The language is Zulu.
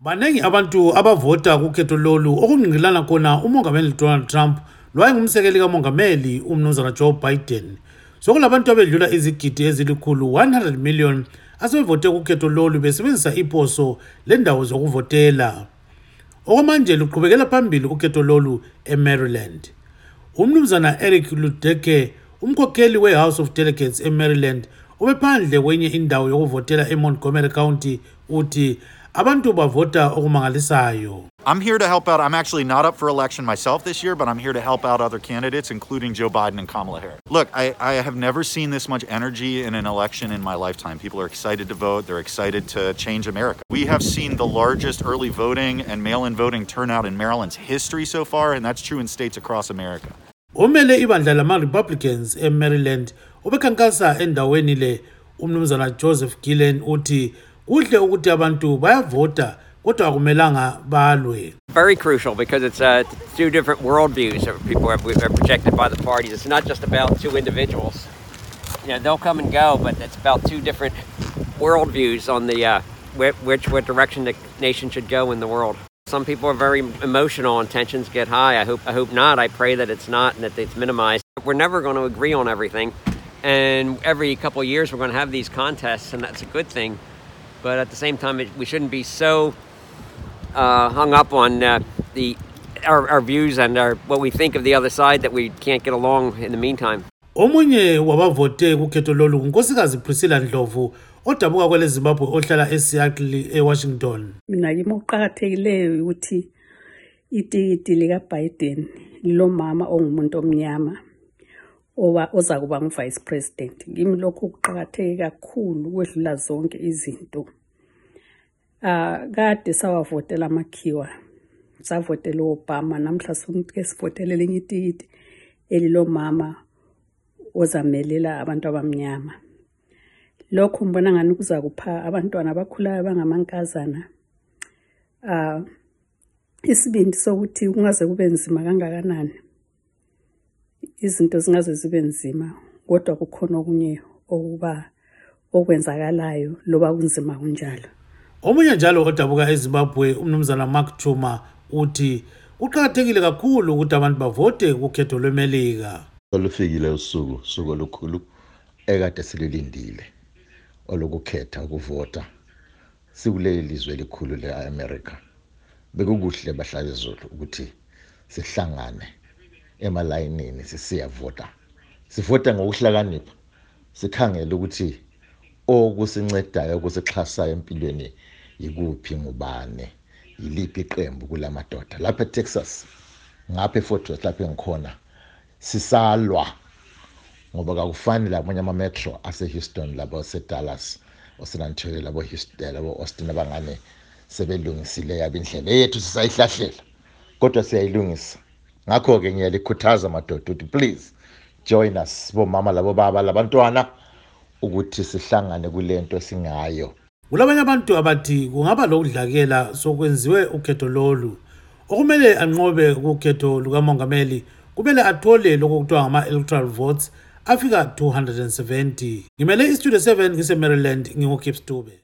baningi abantu abavota kukhetho lolu okungqingilana khona umongameli donald trump lwayengumsekeli kamongameli umnumzana joe biden. Sokulabantu abedlula izigidi ezilikhulu 100 million asebevote kukhetho lolu besebenzisa iposo lendawo zokuvotela. Okwamanje luqhubekela phambili ukhetho lolu emaryland. Umnumzana eric ludeke umkhokheli we-house of delegates emaryland ubephandle kwenye indawo yokuvotela emontgomery county uthi abantu bavota okumangalisayo I'm here to help out. I'm actually not up for election myself this year, but I'm here to help out other candidates, including Joe Biden and Kamala Harris. Look, I, I have never seen this much energy in an election in my lifetime. People are excited to vote, they're excited to change America. We have seen the largest early voting and mail in voting turnout in Maryland's history so far, and that's true in states across America. omele ibandla lama-republicans emaryland ubekhankasa endaweni le umnumzana joseph gillen uthi kuhle ukuthi abantu bayavota kodwa akumelanga balwe Very crucial because it's uh, two different worldviews that people are, are projected by the parties. It's not just about two individuals. You know, they'll come and go, but it's about two different worldviews on the uh, which, which what direction the nation should go in the world. Some people are very emotional and tensions get high. I hope I hope not. I pray that it's not and that it's minimized. We're never going to agree on everything, and every couple of years we're going to have these contests, and that's a good thing. But at the same time, it, we shouldn't be so uh, hung up on uh, the our, our views and our, what we think of the other side that we can't get along in the meantime. omunye wabavote kukhetho lolu ngunkosikazi priscilla ndlovu odabuka kwele zimbabwe ohlala eseattle ewashington mina kimi okuqakathekileyo ukuthi itikiti likaBiden lilomama ongumuntu omnyama oba oza kuba ngu-vice president. Kimi lokhu kuqakatheke kakhulu ukwedlula zonke izinto. Ah kade sawavotela amakhiwa savotela uobama namhla sokuke sivotele elinye itikiti elilomama ozamelela abantu abamnyama. Lokhu ngibona ngani kuza kupha abantwana abakhulayo bangamankazana ah isibindi sokuthi kungaze kube nzima kangakanani? Izinto zingaze zibe nzima kodwa kukhona okunye okuba okwenzakalayo loba kunzima kunjalo. Omunye njalo odabuka ezimbabwe umnumzana mark tuma uthi kuqakathekile kakhulu ukuthi abantu bavote kukhetho lwemelika. Olufikile usuku usuku olukhulu ekade sililindile olokukhetha ukuvota. Sikuleli lizwe elikhulu le-amerika bekukuhle bahlale zulu ukuthi sihlangane. Emalayinini sisiyavota. Sivota ngokuhlakanipha sikhangele ukuthi okusincedayo okusixhasayo empilweni yikuphi ngubane yiliphi iqembu kulamadoda. Lapha eTexas ngapha eFort Worth lapha engikhona sisalwa ngoba kakufani labanye ama-metro ase-houston labo se-dallas osan antonio labo Houston labo austin abangane sebelungisile yabo indlela eyethu sisayihlahlela. Kodwa siyayilungisa. Ngakho-ke ngiyalikhuthaza madoda ukuthi please join us bomama labo baba labantwana ukuthi sihlangane kule nto singayo kulabanye abantu abathi kungaba lokudlakela sokwenziwe ukhetho lolu. Okumele anqobe kukhetho lukamongameli kumele athole lokho kuthiwa ngama-electoral votes afika 270 ngimele istudio 7 ngise-maryland ngingukip stube